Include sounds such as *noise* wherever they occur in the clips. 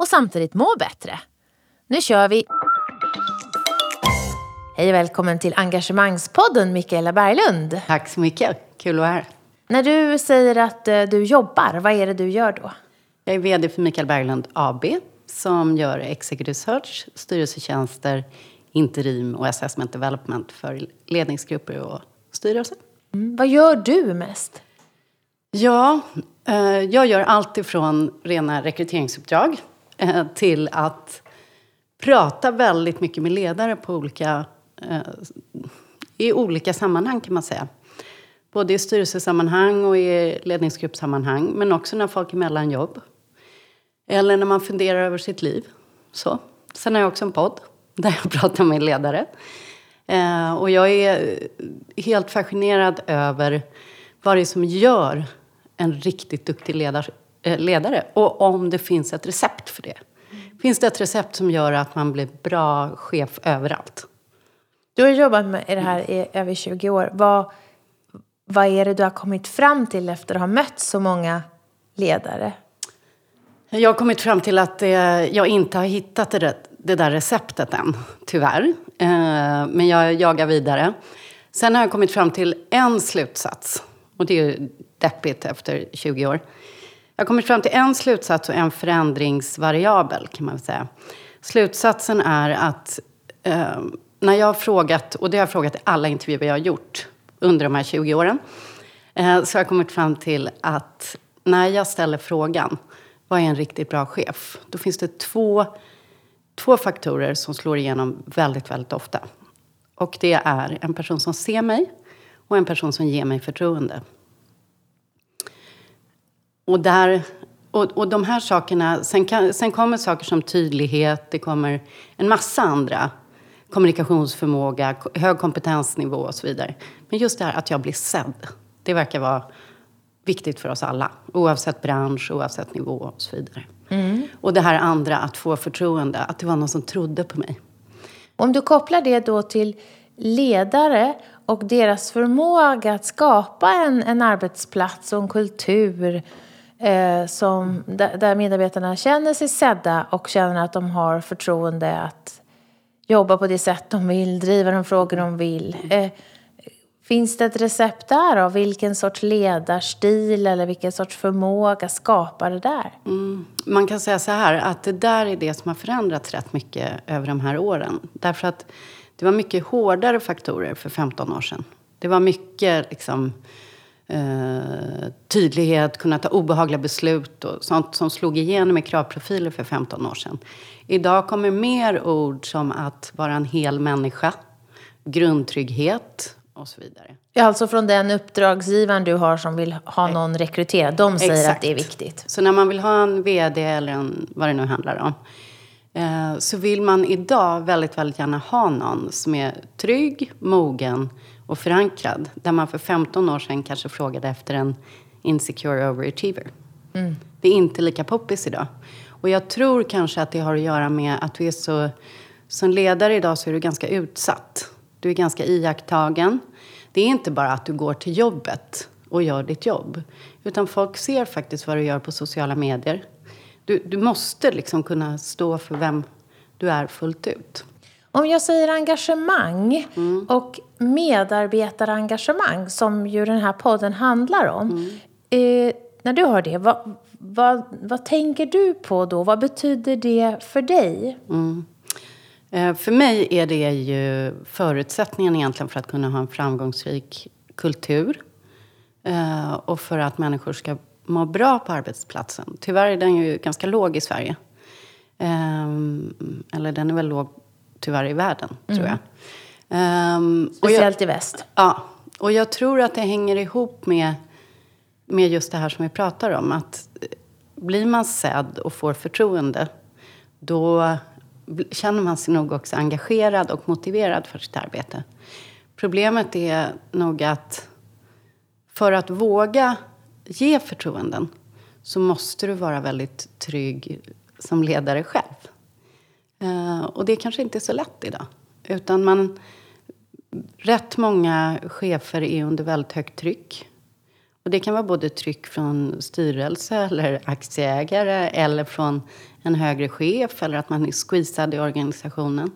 och samtidigt må bättre. Nu kör vi! Hej och välkommen till Engagemangspodden Mikaela Berglund. Tack så mycket, kul att vara här. När du säger att eh, du jobbar, vad är det du gör då? Jag är VD för Mikael Berglund AB som gör executive search, styrelsetjänster, interim och assessment development för ledningsgrupper och styrelser. Mm. Vad gör du mest? Ja, eh, jag gör allt ifrån rena rekryteringsuppdrag eh, till att prata väldigt mycket med ledare på olika, eh, i olika sammanhang kan man säga. Både i styrelsesammanhang och i ledningsgruppssammanhang, men också när folk är mellan jobb. Eller när man funderar över sitt liv. Så. Sen har jag också en podd *laughs* där jag pratar med ledare. Eh, och jag är helt fascinerad över vad det är som gör en riktigt duktig ledare ledare. Och om det finns ett recept för det. Finns det ett recept som gör att man blir bra chef överallt? Du har jobbat med det här i över 20 år. Vad, vad är det du har kommit fram till efter att ha mött så många ledare? Jag har kommit fram till att jag inte har hittat det, det där receptet än, tyvärr. Eh, men jag jagar vidare. Sen har jag kommit fram till en slutsats. Och det är ju deppigt efter 20 år. Jag har kommit fram till en slutsats och en förändringsvariabel, kan man säga. Slutsatsen är att eh, när jag har frågat, och det har jag frågat i alla intervjuer jag har gjort under de här 20 åren, eh, så har jag kommit fram till att när jag ställer frågan, vad är en riktigt bra chef? Då finns det två, två faktorer som slår igenom väldigt, väldigt ofta. Och det är en person som ser mig och en person som ger mig förtroende. Och, där, och, och de här sakerna, sen, kan, sen kommer saker som tydlighet, det kommer en massa andra kommunikationsförmåga, hög kompetensnivå och så vidare. Men just det här att jag blir sedd, det verkar vara viktigt för oss alla. Oavsett bransch, oavsett nivå och så vidare. Mm. Och det här andra, att få förtroende, att det var någon som trodde på mig. Om du kopplar det då till ledare och deras förmåga att skapa en, en arbetsplats och en kultur eh, som, där, där medarbetarna känner sig sedda och känner att de har förtroende att jobba på det sätt de vill, driva de frågor de vill. Eh, finns det ett recept där av vilken sorts ledarstil eller vilken sorts förmåga skapar det där? Mm. Man kan säga så här att det där är det som har förändrats rätt mycket över de här åren. Därför att det var mycket hårdare faktorer för 15 år sedan. Det var mycket liksom, eh, tydlighet, kunna ta obehagliga beslut och sånt som slog igenom i kravprofiler för 15 år sedan. Idag kommer mer ord som att vara en hel människa, grundtrygghet och så vidare. Ja, alltså från den uppdragsgivaren du har som vill ha någon rekryterad. De säger Exakt. att det är viktigt. Så när man vill ha en VD eller en, vad det nu handlar om. Eh, så vill man idag väldigt, väldigt gärna ha någon som är trygg, mogen och förankrad. Där man för 15 år sedan kanske frågade efter en insecure overachiever. Mm. Det är inte lika poppis idag. Och jag tror kanske att det har att göra med att vi är så... Som ledare idag så är du ganska utsatt. Du är ganska iakttagen. Det är inte bara att du går till jobbet och gör ditt jobb. Utan folk ser faktiskt vad du gör på sociala medier. Du, du måste liksom kunna stå för vem du är fullt ut. Om jag säger engagemang mm. och medarbetarengagemang som ju den här podden handlar om. Mm. Eh, när du hör det, vad, vad, vad tänker du på då? Vad betyder det för dig? Mm. Eh, för mig är det ju förutsättningen egentligen för att kunna ha en framgångsrik kultur. Eh, och för att människor ska må bra på arbetsplatsen. Tyvärr är den ju ganska låg i Sverige. Eh, eller den är väl låg tyvärr i världen, mm. tror jag. Speciellt jag, i väst. Ja. Och jag tror att det hänger ihop med, med just det här som vi pratar om. Att blir man sedd och får förtroende då känner man sig nog också engagerad och motiverad för sitt arbete. Problemet är nog att för att våga ge förtroenden så måste du vara väldigt trygg som ledare själv. Uh, och det kanske inte är så lätt idag. Utan man, rätt många chefer är under väldigt högt tryck. Och det kan vara både tryck från styrelse eller aktieägare eller från en högre chef eller att man är squeezad i organisationen.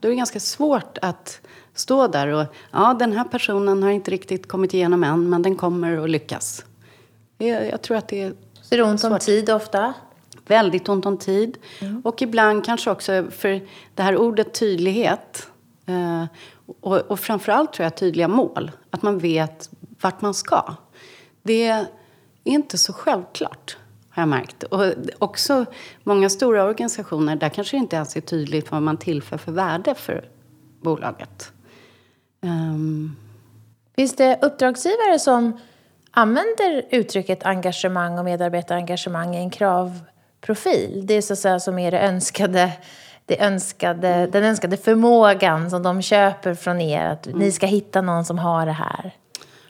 Då är det ganska svårt att stå där och ja, den här personen har inte riktigt kommit igenom än men den kommer att lyckas. Jag, jag tror att det är Så det är ont om tid ofta? Väldigt ont om tid. Mm. Och ibland kanske också för det här ordet tydlighet eh, och, och framförallt tror jag tydliga mål. Att man vet vart man ska. Det är inte så självklart, har jag märkt. Och också många stora organisationer, där kanske det inte ens är tydligt vad man tillför för värde för bolaget. Um. Finns det uppdragsgivare som använder uttrycket engagemang och medarbetarengagemang i en kravprofil? Det är så att säga som är det önskade, det önskade, den önskade förmågan som de köper från er. Att mm. ni ska hitta någon som har det här.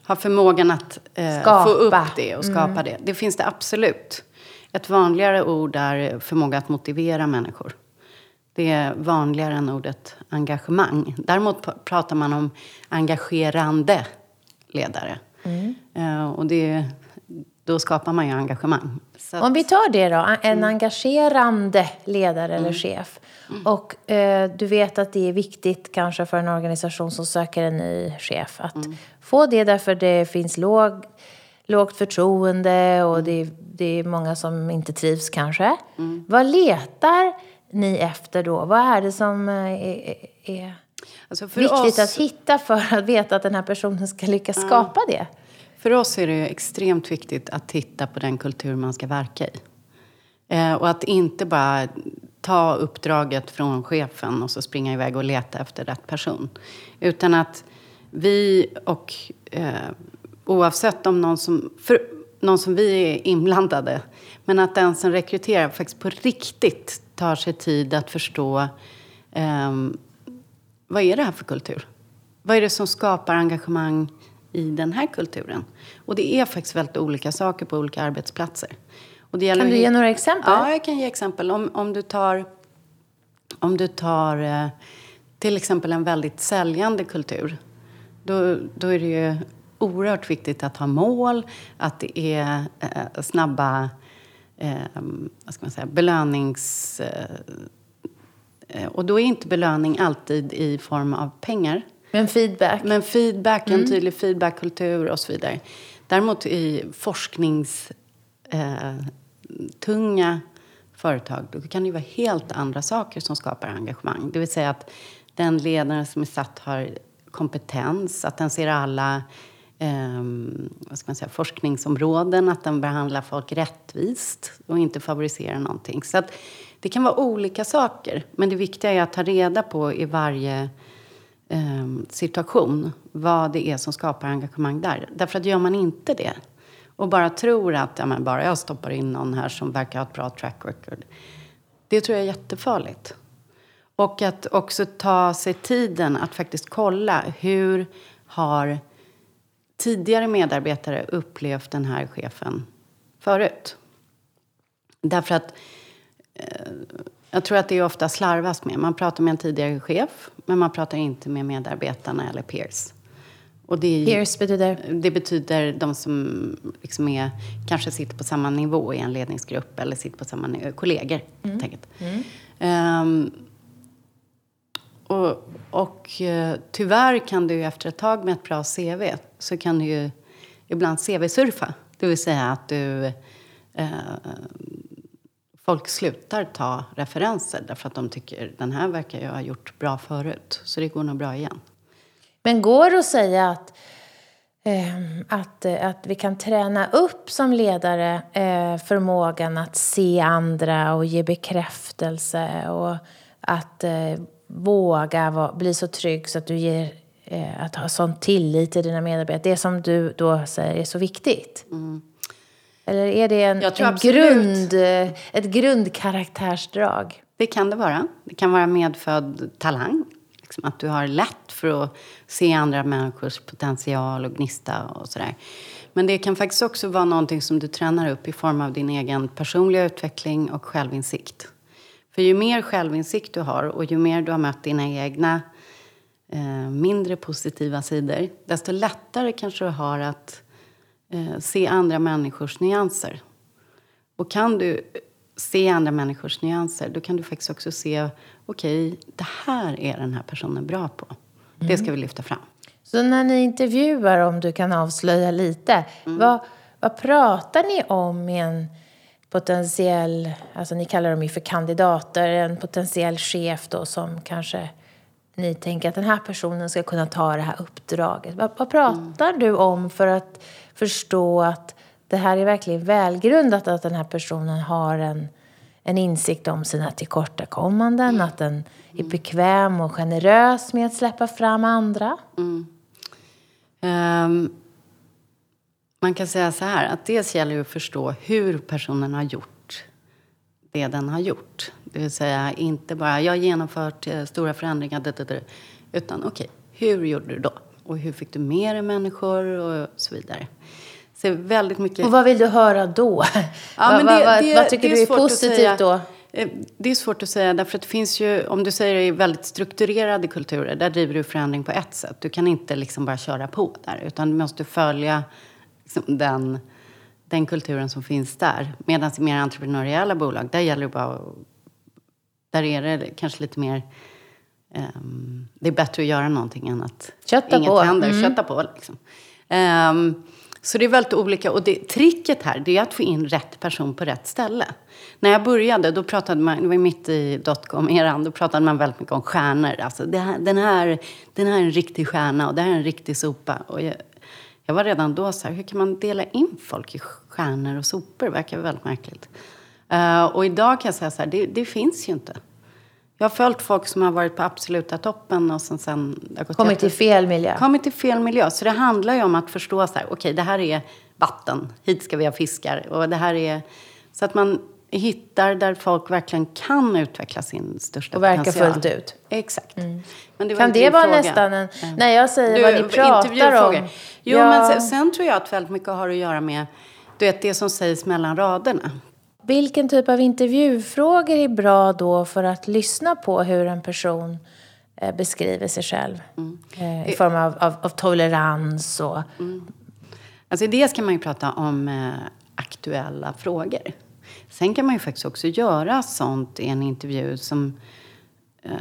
Har förmågan att eh, få upp det och skapa mm. det. Det finns det absolut. Ett vanligare ord är förmåga att motivera människor. Det är vanligare än ordet engagemang. Däremot pratar man om engagerande ledare. Mm. Uh, och det, då skapar man ju engagemang. Att, om vi tar det då, en mm. engagerande ledare eller mm. chef. Mm. Och eh, du vet att det är viktigt kanske för en organisation som söker en ny chef att mm. få det därför det finns låg, lågt förtroende och mm. det, det är många som inte trivs kanske. Mm. Vad letar ni efter då? Vad är det som eh, är, är alltså viktigt oss... att hitta för att veta att den här personen ska lyckas skapa det? För oss är det extremt viktigt att titta på den kultur man ska verka i. Eh, och att inte bara ta uppdraget från chefen och så springa iväg och leta efter rätt person. Utan att vi och eh, oavsett om någon som, för, någon som vi är inblandade, men att den som rekryterar faktiskt på riktigt tar sig tid att förstå eh, vad är det här för kultur? Vad är det som skapar engagemang i den här kulturen? Och det är faktiskt väldigt olika saker på olika arbetsplatser. kan du ge några exempel? Ja, jag kan ge exempel. Om, om du tar, om du tar eh, till exempel en väldigt säljande kultur. Då, då är det ju oerhört viktigt att ha mål, att det är eh, snabba eh, vad ska man säga, belönings... Eh, eh, och då är inte belöning alltid i form av pengar. Men feedback? Men feedback, mm. en tydlig feedbackkultur och så vidare. Däremot i forskningstunga eh, företag då kan det vara helt andra saker som skapar engagemang. Det vill säga att den ledare som är satt har kompetens, att den ser alla eh, vad ska man säga, forskningsområden, att den behandlar folk rättvist och inte favoriserar någonting. Så att det kan vara olika saker, men det viktiga är att ta reda på i varje eh, situation vad det är som skapar engagemang där. Därför att gör man inte det och bara tror att ja, men bara jag stoppar in någon här som verkar ha ett bra track record. Det tror jag är jättefarligt. Och att också ta sig tiden att faktiskt kolla hur har tidigare medarbetare upplevt den här chefen förut. Därför att eh, jag tror att det är ofta slarvas med. Man pratar med en tidigare chef, men man pratar inte med medarbetarna eller peers. Och det, peers betyder? Det betyder de som liksom är, kanske sitter på samma nivå i en ledningsgrupp eller sitter på samma nivå, kollegor. Mm. Mm. Um, och, och uh, tyvärr kan du efter ett tag med ett bra CV så kan du ju ibland CV-surfa. Det vill säga att du... Eh, folk slutar ta referenser därför att de tycker den här verkar jag ha gjort bra förut, så det går nog bra igen. Men går det att säga att, eh, att, att vi kan träna upp som ledare eh, förmågan att se andra och ge bekräftelse och att eh, våga vara, bli så trygg så att du ger eh, att ha sån tillit till dina medarbetare. Det som du då säger är så viktigt. Mm. Eller är det en, en grund, ett grundkaraktärsdrag? Det kan det vara. Det kan vara medfödd talang. Liksom att du har lätt för att se andra människors potential och gnista och sådär. Men det kan faktiskt också vara någonting som du tränar upp i form av din egen personliga utveckling och självinsikt. För ju mer självinsikt du har och ju mer du har mött dina egna eh, mindre positiva sidor desto lättare kanske du har att eh, se andra människors nyanser. Och kan du se andra människors nyanser då kan du faktiskt också se okej, okay, det här är den här personen bra på. Mm. Det ska vi lyfta fram. Så när ni intervjuar, om du kan avslöja lite, mm. vad, vad pratar ni om i en potentiell, alltså ni kallar dem ju för kandidater, en potentiell chef då som kanske ni tänker att den här personen ska kunna ta det här uppdraget. Vad, vad pratar mm. du om för att förstå att det här är verkligen välgrundat att den här personen har en, en insikt om sina tillkortakommanden, mm. att den är bekväm och generös med att släppa fram andra? Mm. Um, man kan säga så här, att dels gäller det att förstå hur personen har gjort det den har gjort. Det vill säga inte bara, jag har genomfört eh, stora förändringar, utan okej, okay, hur gjorde du då? Och hur fick du med dig människor och så vidare. Så väldigt mycket... Och vad vill du höra då? Ja, men det, vad, det, vad tycker du är positivt då? Eh, det är svårt att säga, därför att det finns ju, om du säger i väldigt strukturerade kulturer, där driver du förändring på ett sätt. Du kan inte liksom bara köra på där, utan du måste följa liksom den, den kulturen som finns där. Medan i mer entreprenöriella bolag, där gäller det bara Där är det kanske lite mer... Um, det är bättre att göra någonting än att Kötta inget på. händer. Mm. Kötta på liksom. Um, så det är väldigt olika. Och det, tricket här det är att få in rätt person på rätt ställe. När jag började, då pratade man, det var mitt i dotcom-eran, då pratade man väldigt mycket om stjärnor. Alltså, här, den, här, den här är en riktig stjärna och det här är en riktig sopa. Och jag, jag var redan då så här, hur kan man dela in folk i stjärnor och sopor? Det verkar väldigt märkligt. Uh, och idag kan jag säga så här, det, det, finns ju inte. Jag har följt folk som har varit på absoluta toppen och sen... sen kommit till fel miljö. Kommit till fel miljö. Så det handlar ju om att förstå så här, okej okay, det här är vatten, hit ska vi ha fiskar. Och det här är... Så att man hittar där folk verkligen kan utveckla sin största och potential. Och verka fullt ut. Exakt. Mm. Men det kan det vara fråga. nästan en... Mm. När jag säger du, vad ni pratar om. Jo, ja. men sen, sen, tror jag att väldigt mycket har att göra med du vet, det som sägs mellan raderna. Vilken typ av intervjufrågor är bra då för att lyssna på hur en person eh, beskriver sig själv? Mm. Eh, I form av, av, av tolerans och... Mm. Alltså dels kan man ju prata om eh, aktuella frågor. Sen kan man ju faktiskt också göra sånt i en intervju som eh,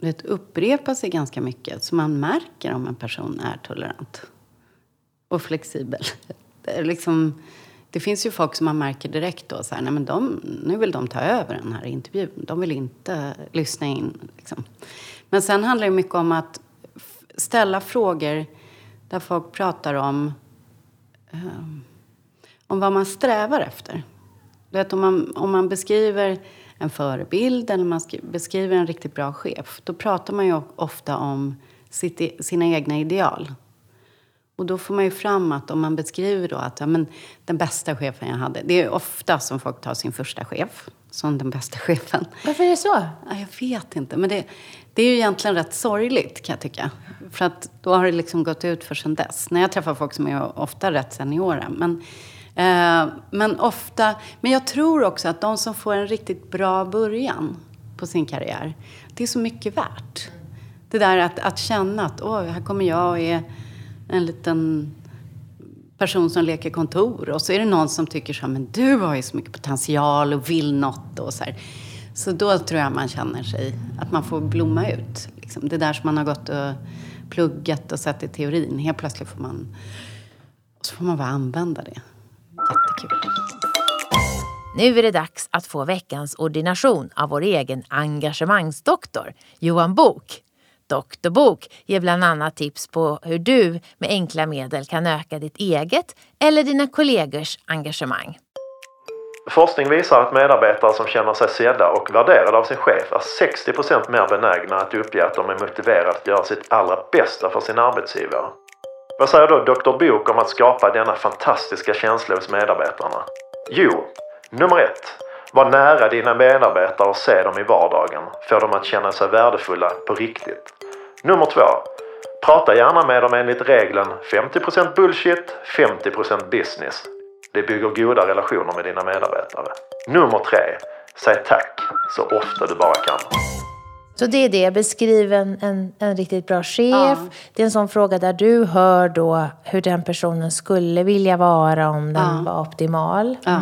vet, upprepar sig ganska mycket. Så man märker om en person är tolerant och flexibel. *laughs* Det, är liksom, det finns ju folk som man märker direkt då, så här, nej men de, nu vill de ta över den här intervjun. De vill inte lyssna in. Liksom. Men sen handlar det mycket om att ställa frågor där folk pratar om, um, om vad man strävar efter. Du vet, om, man, om man beskriver en förebild eller man beskriver en riktigt bra chef då pratar man ju ofta om sitt, e, sina egna ideal. Och då får man ju fram att om man beskriver då att ja, men, den bästa chefen jag hade... Det är ofta som folk tar sin första chef som den bästa *laughs* chefen. Varför är det så? Ja, jag vet inte. Men det, det är ju egentligen rätt sorgligt kan jag tycka. För att då har det liksom gått ut för sen dess. När jag träffar folk som är ofta rätt seniora. Men Eh, men ofta, men jag tror också att de som får en riktigt bra början på sin karriär, det är så mycket värt. Det där att, att känna att, åh, här kommer jag och är en liten person som leker kontor och så är det någon som tycker så här, men du har ju så mycket potential och vill något och så här. Så då tror jag man känner sig, att man får blomma ut. Liksom. Det där som man har gått och pluggat och sett i teorin, helt plötsligt får man, och så får man bara använda det. Jättekul. Nu är det dags att få veckans ordination av vår egen engagemangsdoktor, Johan Bok. Doktor Bok ger bland annat tips på hur du med enkla medel kan öka ditt eget eller dina kollegors engagemang. Forskning visar att medarbetare som känner sig sedda och värderade av sin chef är 60 mer benägna att uppge att de är motiverade att göra sitt allra bästa för sin arbetsgivare. Vad säger då Dr. Bok om att skapa denna fantastiska känsla hos medarbetarna? Jo, nummer ett. Var nära dina medarbetare och se dem i vardagen. Få dem att känna sig värdefulla på riktigt. Nummer två. Prata gärna med dem enligt regeln 50% bullshit, 50% business. Det bygger goda relationer med dina medarbetare. Nummer tre. Säg tack så ofta du bara kan. Så det är det, beskriv en, en, en riktigt bra chef. Ja. Det är en sån fråga där du hör då hur den personen skulle vilja vara om den Ja. var optimal. Ja.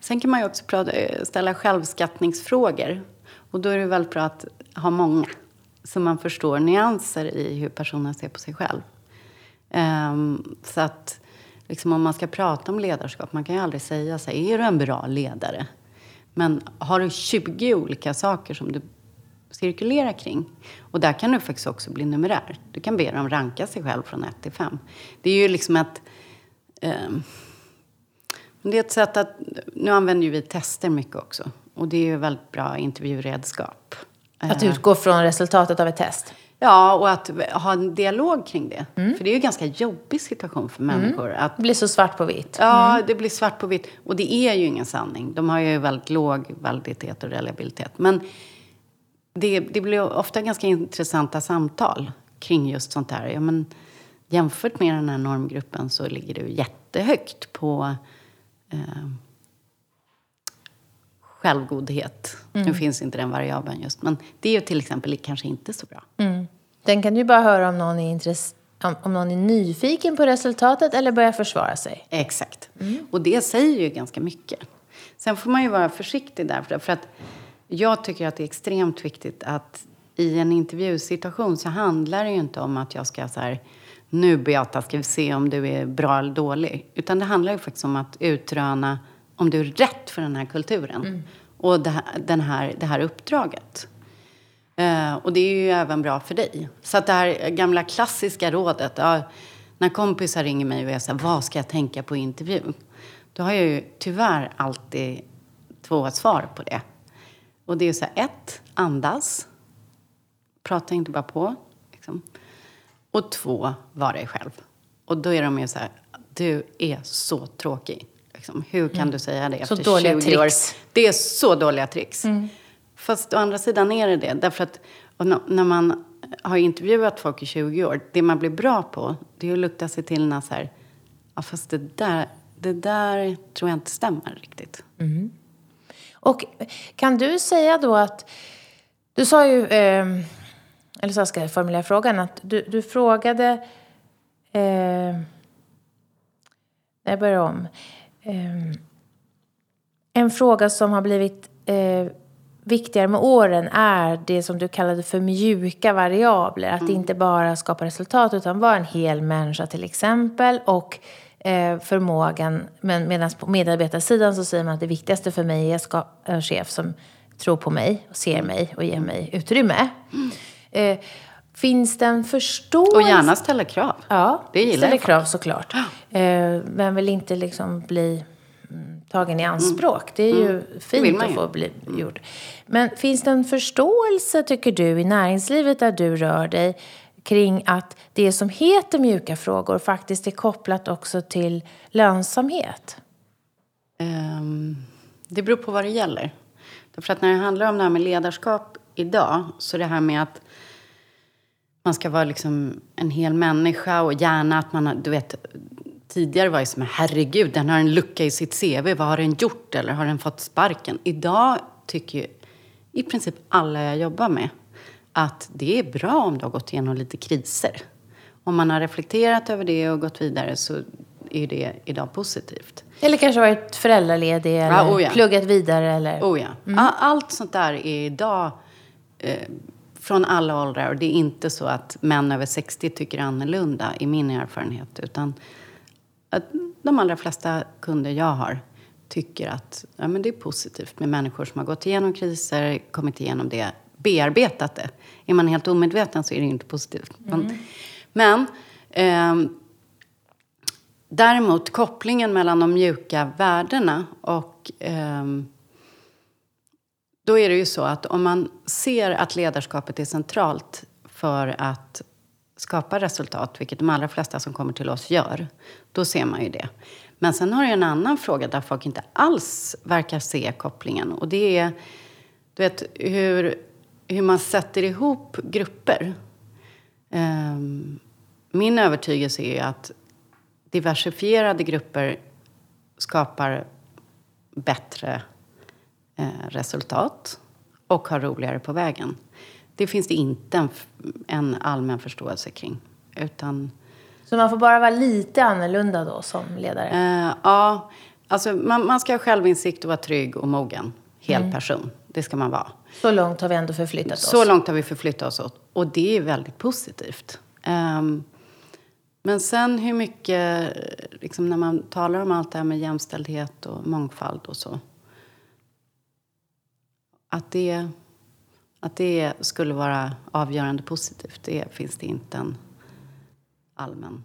Sen kan man ju också prata, eh, ställa självskattningsfrågor. Och då är det väldigt bra att ha många. Så man förstår nyanser i hur personen ser på sig själv. Um, så att liksom om man ska prata om ledarskap, man kan ju aldrig säga så här, är du en bra ledare? Men har du 20 olika saker som du cirkulerar kring? Och där kan du faktiskt också bli numerär. Du kan be dem ranka sig själv från 1 till 5. Det är ju liksom ett... Um, det är ett sätt att... Nu använder ju vi tester mycket också. Och det är ju väldigt bra intervjuredskap. Att Eh, utgå från resultatet av ett test. Ja, och att ha en dialog kring det. För det är ju en ganska jobbig situation för människor. Att, Det blir så svart på vitt. ja, det blir svart på vitt. Och det är ju ingen sanning. De har ju väldigt låg validitet och reliabilitet. Men det, det blir ofta ganska intressanta samtal kring just sånt här. Ja, men jämfört med den här normgruppen så ligger du jättehögt på eh, självgodhet. Nu finns inte den variabeln just. Men det är ju till exempel kanske inte så bra. Den kan du bara höra om någon, är intress- om, någon är nyfiken på resultatet eller börjar försvara sig. Exakt. Och det säger ju ganska mycket. Sen får man ju vara försiktig där. För att jag tycker att det är extremt viktigt att i en intervjusituation så handlar det ju inte om att jag ska så här, nu Beata ska vi se om du är bra eller dålig. Utan det handlar ju faktiskt om att utröna om du är rätt för den här kulturen. Och det här, den här, det här uppdraget. Eh, och det är ju även bra för dig. Så att det här gamla klassiska rådet, ja, när kompisar ringer mig och jag säger vad ska jag tänka på intervjun? Då har jag ju tyvärr alltid två svar på det. Och det är så här, ett, andas. Prata inte bara på. Liksom. Och två, var dig själv. Och då är de ju så här, du är så tråkig. Liksom. Hur kan du säga det Så efter dåliga 20 år? tricks. Det är så dåliga tricks. Fast å andra sidan är det det. Därför att när man har intervjuat folk i 20 år, det man blir bra på, det är att lukta sig till när så här, ja fast det där, det där tror jag inte stämmer riktigt. Och kan du säga då att... Du sa ju... Eh, eller så ska jag formulera frågan. Att du, du frågade... Eh, jag börjar om. Eh, en fråga som har blivit eh, viktigare med åren är det som du kallade för mjuka variabler. Att inte bara skapa resultat utan vara en hel människa till exempel. Och eh, förmågan, men medan på medarbetarsidan så säger man att det viktigaste för mig är skapa en chef som tror på mig och ser mig och ger mig utrymme. Eh, finns det en förståelse? Och gärna ställa krav. Ja, Det gillar ställer jag krav såklart. Eh, men vill inte liksom bli mm, tagen i anspråk. Det är ju vill fint att få bli gjord. Men finns det en förståelse, tycker du, i näringslivet där du rör dig kring att det som heter mjuka frågor faktiskt är kopplat också till lönsamhet? Ehm, det beror på vad det gäller. Därför att när det handlar om det här med ledarskap idag, så det här med att man ska vara liksom en hel människa och gärna att man har, du vet, tidigare var det som herregud, den har en lucka i sitt CV, vad har den gjort eller har den fått sparken? Idag tycker ju i princip alla jag jobbar med att det är bra om du har gått igenom lite kriser. Om man har reflekterat över det och gått vidare så är det idag positivt. Eller kanske varit föräldraledig eller oh ja. pluggat vidare eller... Oh ja. A- Allt sånt där är idag eh, från alla åldrar. Och det är inte så att män över 60 tycker annorlunda, i min erfarenhet. Utan att de allra flesta kunder jag har tycker att ja, men det är positivt med människor som har gått igenom kriser, kommit igenom det, bearbetat det. Är man helt omedveten så är det inte positivt. Men, men ehm, däremot kopplingen mellan de mjuka värdena och ehm, då är det ju så att om man ser att ledarskapet är centralt för att skapa resultat, vilket de allra flesta som kommer till oss gör, då ser man ju det. Men sen har jag en annan fråga där folk inte alls verkar se kopplingen. Och det är du vet, hur, hur man sätter ihop grupper. Um, min övertygelse är att diversifierade grupper skapar bättre resultat och har roligare på vägen. Det finns det inte en, en allmän förståelse kring. Utan, Så man får bara vara lite annorlunda då som ledare? eh, ja, alltså man, man ska ha självinsikt och vara trygg och mogen. Hel mm. person. Det ska man vara. Så långt har vi ändå förflyttat oss? Så långt har vi förflyttat oss. Och det är väldigt positivt. Um, men sen hur mycket, liksom när man talar om allt det här med jämställdhet och mångfald och så. Att det, att det skulle vara avgörande positivt, det finns det inte en allmän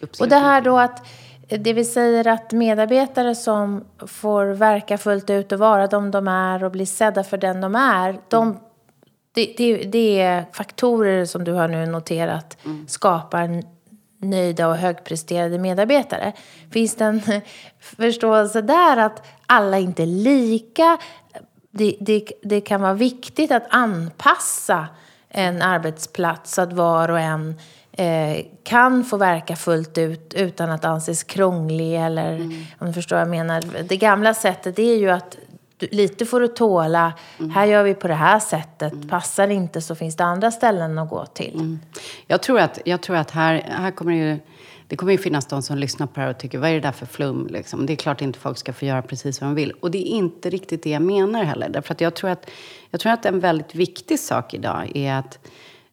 uppslutning Och det här då att, det vi säger att medarbetare som får verka fullt ut och vara de de är och bli sedda för den de är, de mm. Det, det, det, är faktorer som du har nu noterat mm. skapar nöjda och högpresterande medarbetare. Finns det en *laughs* förståelse där att alla inte är lika? Det, det, det kan vara viktigt att anpassa en arbetsplats så att var och en eh, kan få verka fullt ut utan att anses krånglig eller mm. om du förstår vad jag menar. Det gamla sättet är ju att lite får du tåla. Mm. Här gör vi på det här sättet. Mm. Passar inte så finns det andra ställen att gå till. Mm. Jag tror att, jag tror att här, här kommer det ju... Det kommer ju finnas de som lyssnar på det här och tycker, vad är det där för flum? Liksom. Det är klart inte folk ska få göra precis vad de vill. Och det är inte riktigt det jag menar heller. Därför att jag tror att, jag tror att en väldigt viktig sak idag är att,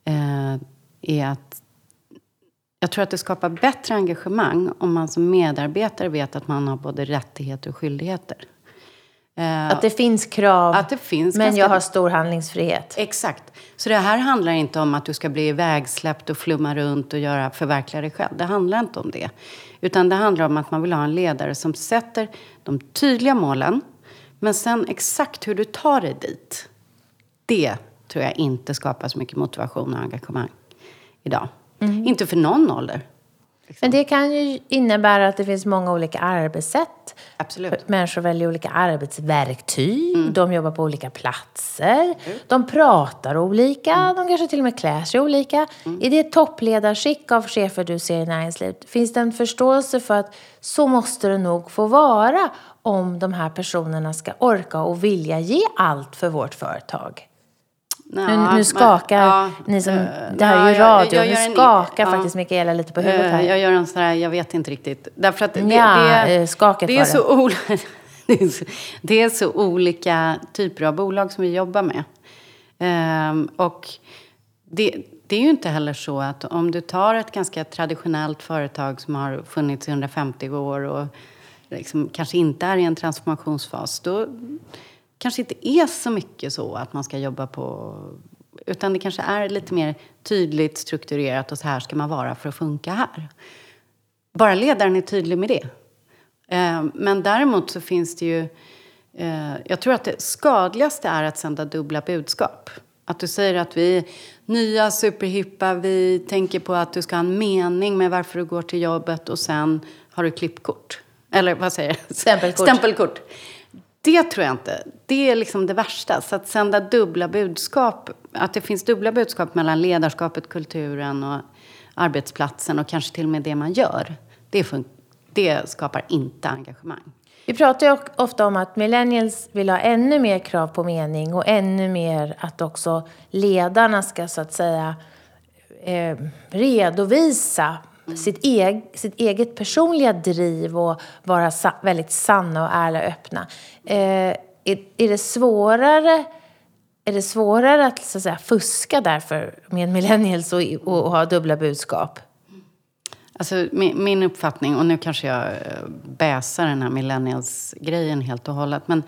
eh, är att jag tror att det skapar bättre engagemang om man som medarbetare vet att man har både rättigheter och skyldigheter. Eh, att det finns krav, det finns men ganska... jag har stor handlingsfrihet. Exakt. Så det här handlar inte om att du ska bli ivägsläppt och flumma runt och göra, förverkliga dig själv. Det handlar inte om det. Utan det handlar om att man vill ha en ledare som sätter de tydliga målen, men sen exakt hur du tar dig dit. Det tror jag inte skapar så mycket motivation och engagemang idag. Mm. Inte för någon ålder. Liksom. Men det kan ju innebära att det finns många olika arbetssätt. Absolut. Människor väljer olika arbetsverktyg, mm. de jobbar på olika platser, mm. de pratar olika, mm. de kanske till och med klär sig olika. Mm. I det toppledarskick av chefer du ser i näringslivet, finns det en förståelse för att så måste det nog få vara om de här personerna ska orka och vilja ge allt för vårt företag? Nu, nu skakar ja, ni som... Uh, det här är ju radio. Jag, jag nu skakar en, faktiskt ja, Mikaela lite på huvudet här. Jag gör en sån här, jag vet inte riktigt. Därför att det, ja, det, det, skaket det är, så det, *laughs* så, det är så olika typer av bolag som vi jobbar med. Um, och det, det är ju inte heller så att om du tar ett ganska traditionellt företag som har funnits i 150 år och liksom kanske inte är i en transformationsfas, då kanske inte är så mycket så att man ska jobba på... Utan det kanske är lite mer tydligt strukturerat och så här ska man vara för att funka här. Bara ledaren är tydlig med det. Eh, men däremot så finns det ju... Eh, jag tror att det skadligaste är att sända dubbla budskap. Att du säger att vi är nya, superhippa, vi tänker på att du ska ha en mening med varför du går till jobbet och sen har du klippkort. Eller vad säger jag? Stämpelkort. Stämpelkort. Det tror jag inte. Det är liksom det värsta. Så att sända dubbla budskap, att det finns dubbla budskap mellan ledarskapet, kulturen och arbetsplatsen och kanske till och med det man gör. Det, det skapar inte engagemang. Vi pratar ju ofta om att millennials vill ha ännu mer krav på mening och ännu mer att också ledarna ska så att säga eh, redovisa sitt, eg, sitt eget personliga driv och vara sa, väldigt sanna och ärliga och öppna. Eh, är, är, det svårare, är det svårare att, så att säga, fuska därför med millennials och, och, och ha dubbla budskap? Alltså, min, min, uppfattning, och nu kanske jag eh, bäsar den här millennials-grejen helt och hållet, men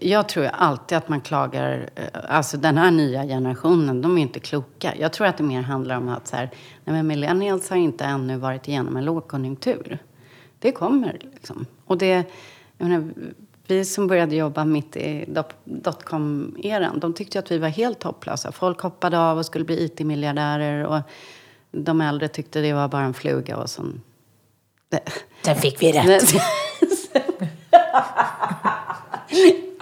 jag tror alltid att man klagar, eh, alltså den här nya generationen, de är inte kloka. Jag tror att det mer handlar om att så här, nej men millennials har inte ännu varit igenom en lågkonjunktur. Det kommer liksom. Och det, menar, vi som började jobba mitt i dotcom-eran, de tyckte att vi var helt hopplösa. Folk hoppade av och skulle bli IT-miljardärer och de äldre tyckte det var bara en fluga och sen Sen fick vi rätt. *laughs*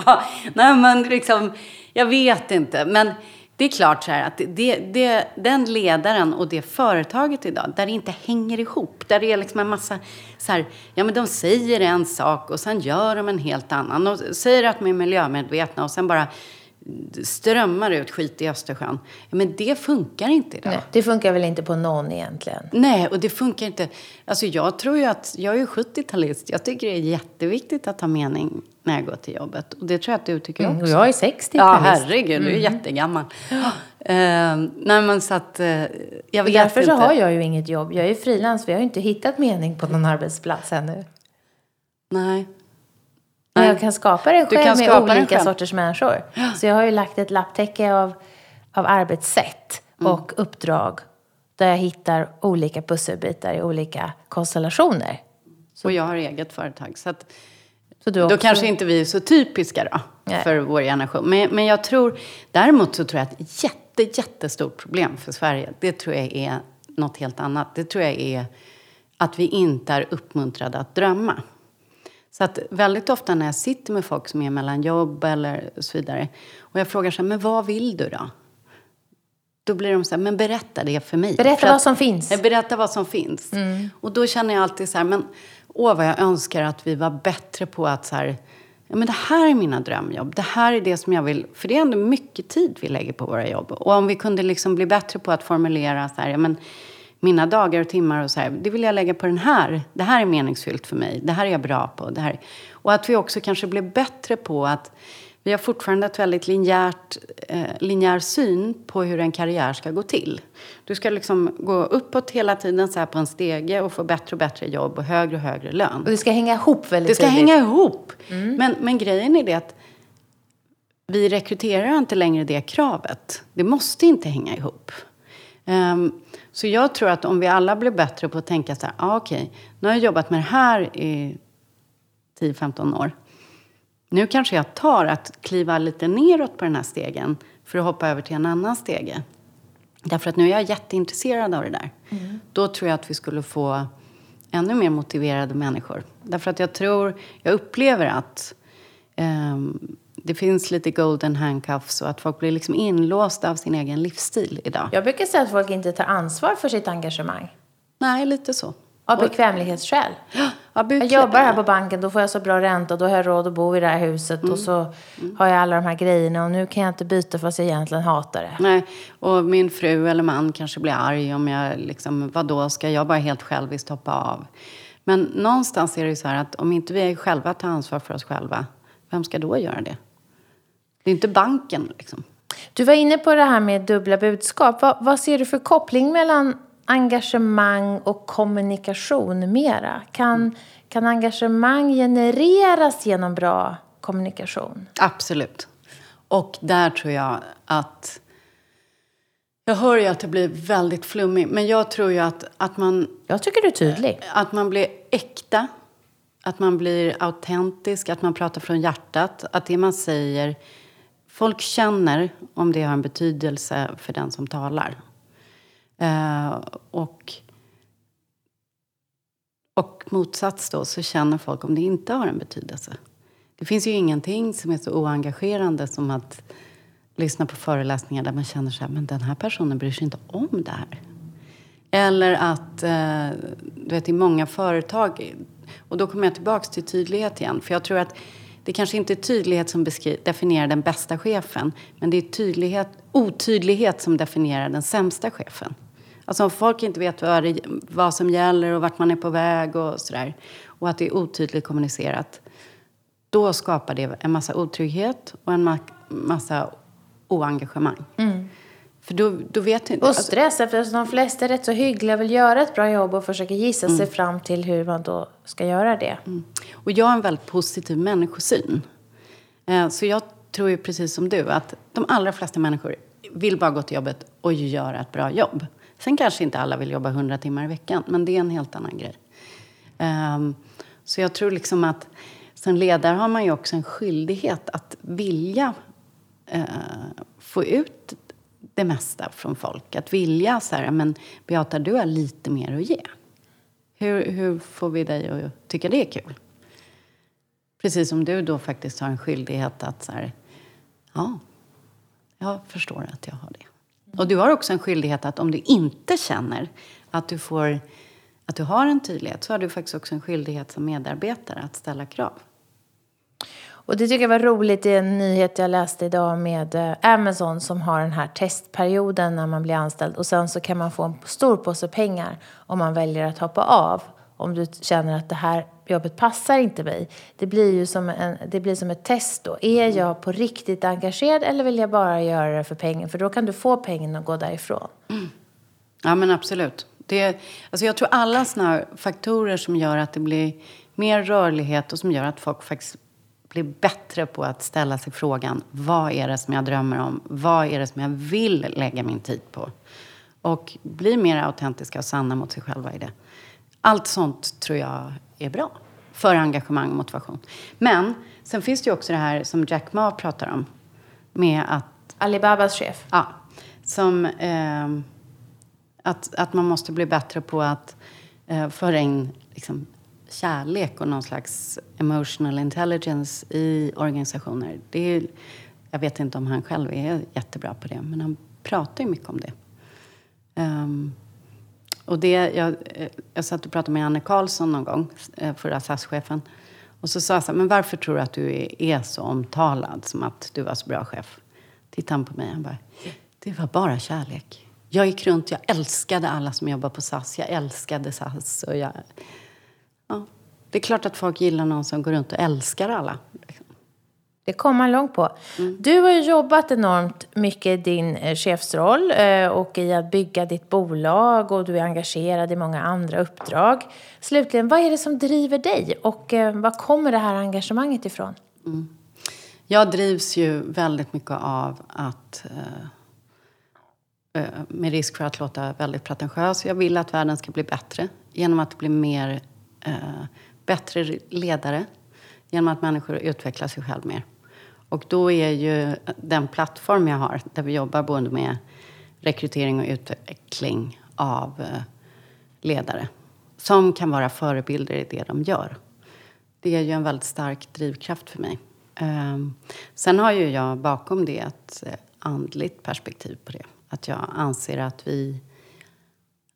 ja, nej, men liksom, jag vet inte. Men det är klart så här att det, det, den ledaren och det företaget idag, där det inte hänger ihop, där det är liksom en massa så här, ja men de säger en sak och sen gör de en helt annan och säger att de är miljömedvetna och sen bara strömmar ut skit i Östersjön. Ja, men det funkar inte idag. Nej, det funkar väl inte på någon egentligen? Nej, och det funkar inte. Alltså jag tror ju att, jag är ju 70-talist, jag tycker det är jätteviktigt att ha mening när jag går till jobbet. Och det tror jag att du tycker Mm, också. och jag är 60 Ja, herregud, du är jättegammal. Uh, nej, men så att, uh, jag vet därför inte. så har jag ju inget jobb. Jag är ju frilans, vi har ju inte hittat mening på någon arbetsplats ännu. Nej. Men jag kan skapa Du själv kan med den olika själv. sorters människor. Så jag har ju lagt ett lapptäcke av, av arbetssätt Mm. och uppdrag. Där jag hittar olika pusselbitar i olika konstellationer. Och jag har eget företag. Så att, Så Då också, kanske inte vi är så typiska då, Nej. för vår generation. Men, men jag tror, däremot så tror jag att ett jätte, jättestort problem för Sverige, det tror jag är något helt annat. Det tror jag är att vi inte är uppmuntrade att drömma. Så att väldigt ofta när jag sitter med folk som är mellan jobb eller så vidare och jag frågar så här, men vad vill du då? Då blir de så här, men berätta det för mig. Berätta För vad att- som finns. Berätta vad som finns. Och då känner jag alltid så här, men åh vad jag önskar att vi var bättre på att så här, ja men det här är mina drömjobb. Det här är det som jag vill, för det är ändå mycket tid vi lägger på våra jobb. Och om vi kunde liksom bli bättre på att formulera så här, ja men mina dagar och timmar och så här, det vill jag lägga på den här. Det här är meningsfyllt för mig. Det här är jag bra på. Det här. Och att vi också kanske blir bättre på att vi har fortfarande ett väldigt linjärt, eh, linjär syn på hur en karriär ska gå till. Du ska liksom gå uppåt hela tiden så här på en stege och få bättre och bättre jobb och högre och högre lön. Och det ska hänga ihop väldigt Det ska tydligt. hänga ihop. Men, men grejen är det att vi rekryterar inte längre det kravet. Det måste inte hänga ihop. Ehm, så jag tror att om vi alla blir bättre på att tänka så här, ah, okej, nu har jag jobbat med det här i 10-15 år. Nu kanske jag tar att kliva lite neråt på den här stegen för att hoppa över till en annan stege. Därför att nu är jag jätteintresserad av det där. Då tror jag att vi skulle få ännu mer motiverade människor. Därför att jag tror, jag upplever att ehm, det finns lite golden handcuffs och att folk blir liksom inlåsta av sin egen livsstil idag. Jag brukar säga att folk inte tar ansvar för sitt engagemang. Nej, lite så. Av bekvämlighetsskäl. Ja, Jag jobbar här på banken, då får jag så bra ränta, då har jag råd att bo i det här huset och så har jag alla de här grejerna och nu kan jag inte byta fast jag egentligen hatar det. Nej, och min fru eller man kanske blir arg om jag liksom, vadå, ska jag bara helt själviskt hoppa av? Men någonstans är det ju så här att om inte vi själva tar ansvar för oss själva, vem ska då göra det? Det är inte banken liksom. Du var inne på det här med dubbla budskap. Vad, vad ser du för koppling mellan engagemang och kommunikation mera? Kan, kan engagemang genereras genom bra kommunikation? Absolut. Och där tror jag att... Jag hör ju att det blir väldigt flummigt, men jag tror ju att, att, man, Jag tycker du är tydlig. att man blir äkta, att man blir autentisk, att man pratar från hjärtat, att det man säger... Folk känner om det har en betydelse för den som talar. Eh, och, och motsats då, så känner folk om det inte har en betydelse. Det finns ju ingenting som är så oengagerande som att lyssna på föreläsningar där man känner så här, men den här personen bryr sig inte om det här. Eller att, eh, du vet, i många företag, och då kommer jag tillbaks till tydlighet igen, för jag tror att det kanske inte är tydlighet som definierar den bästa chefen, men det är tydlighet, otydlighet som definierar den sämsta chefen. Alltså om folk inte vet vad, det, vad som gäller och vart man är på väg och sådär, och att det är otydligt kommunicerat, då skapar det en massa otrygghet och en ma- massa oengagemang. Mm. För då, då vet inte... Och stress eftersom de flesta är rätt så hyggliga vill göra ett bra jobb och försöker gissa sig fram till hur man då ska göra det. Och jag har en väldigt positiv människosyn. Eh, Så jag tror ju precis som du att de allra flesta människor vill bara gå till jobbet och göra ett bra jobb. Sen kanske inte alla vill jobba 100 timmar i veckan, men det är en helt annan grej. Ehm, Så jag tror liksom att som ledare har man ju också en skyldighet att vilja eh, få ut det mesta från folk. Att vilja så här, men Beata, du har lite mer att ge. Hur, hur får vi dig att tycka det är kul? Precis som du då faktiskt har en skyldighet att så här, ja, jag förstår att jag har det. Och du har också en skyldighet att om du inte känner att du, får, att du har en tydlighet så har du faktiskt också en skyldighet som medarbetare att ställa krav. Och det tycker jag var roligt i en nyhet jag läste idag med eh, Amazon som har den här testperioden när man blir anställd och sen så kan man få en stor påse pengar om man väljer att hoppa av. Om du känner att det här jobbet passar inte mig. Det blir ju som, en, det blir som ett test då. Är jag på riktigt engagerad eller vill jag bara göra det för pengen? För då kan du få pengen och gå därifrån. Mm. Ja men absolut. Det, alltså jag tror alla sådana faktorer som gör att det blir mer rörlighet och som gör att folk faktiskt blir bättre på att ställa sig frågan vad är det som jag drömmer om? Vad är det som jag vill lägga min tid på? Och bli mer autentiska och sanna mot sig själva i det. Allt sånt tror jag är bra för engagemang och motivation. Men sen finns det ju också det här som Jack Ma pratar om. Med att... Alibabas chef? Ja. Som... Eh, att, att man måste bli bättre på att eh, föra in liksom, kärlek och någon slags emotional intelligence i organisationer. Det är, jag vet inte om han själv är jättebra på det, men han pratar ju mycket om det. Um, och det jag, jag satt och pratade med Anne Karlsson någon gång, eh, förra SAS-chefen. Och så sa jag så här, men varför tror du att du är så omtalad som att du var så bra chef? Tittade han på mig och bara, det var bara kärlek. Jag gick runt, jag älskade alla som jobbar på SAS. Jag älskade SAS. Och jag, ja, det är klart att folk gillar någon som går runt och älskar alla. Det kommer man långt på. Mm. Du har ju jobbat enormt mycket i din eh, chefsroll eh, och i att bygga ditt bolag och du är engagerad i många andra uppdrag. Slutligen, vad är det som driver dig och eh, var kommer det här engagemanget ifrån? Mm. Jag drivs ju väldigt mycket av att med risk för att låta väldigt pretentiös. Jag vill att världen ska bli bättre genom att bli mer Eh, bättre ledare genom att människor utvecklar sig själv mer. Och då är ju den plattform jag har, där vi jobbar både med rekrytering och utveckling av eh, ledare som kan vara förebilder i det de gör. Det är ju en väldigt stark drivkraft för mig. Ehm, sen har ju jag bakom det ett eh, andligt perspektiv på det. Att jag anser att vi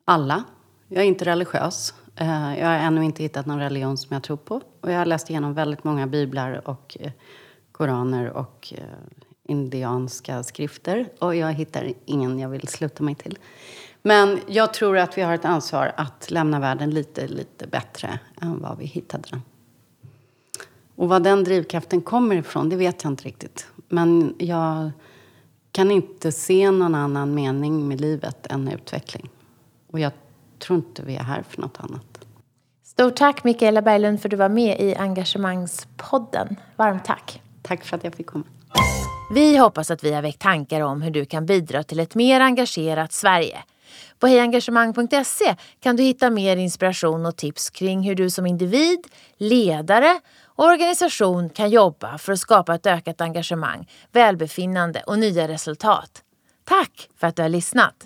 alla, jag är inte religiös, Eh, jag har ännu inte hittat någon religion som jag tror på. Och jag har läst igenom väldigt många biblar och eh, koraner och eh, indianska skrifter. Och jag hittar ingen jag vill sluta mig till. Men jag tror att vi har ett ansvar att lämna världen lite, lite bättre än vad vi hittade den. Och var den drivkraften kommer ifrån, det vet jag inte riktigt. Men jag kan inte se någon annan mening med livet än utveckling. Och jag tror inte vi är här för något annat. Stort tack Mikaela Berglund för att du var med i Engagemangspodden. Varmt tack. Tack för att jag fick komma. Vi hoppas att vi har väckt tankar om hur du kan bidra till ett mer engagerat Sverige. På hejengagemang.se kan du hitta mer inspiration och tips kring hur du som individ, ledare och organisation kan jobba för att skapa ett ökat engagemang, välbefinnande och nya resultat. Tack för att du har lyssnat!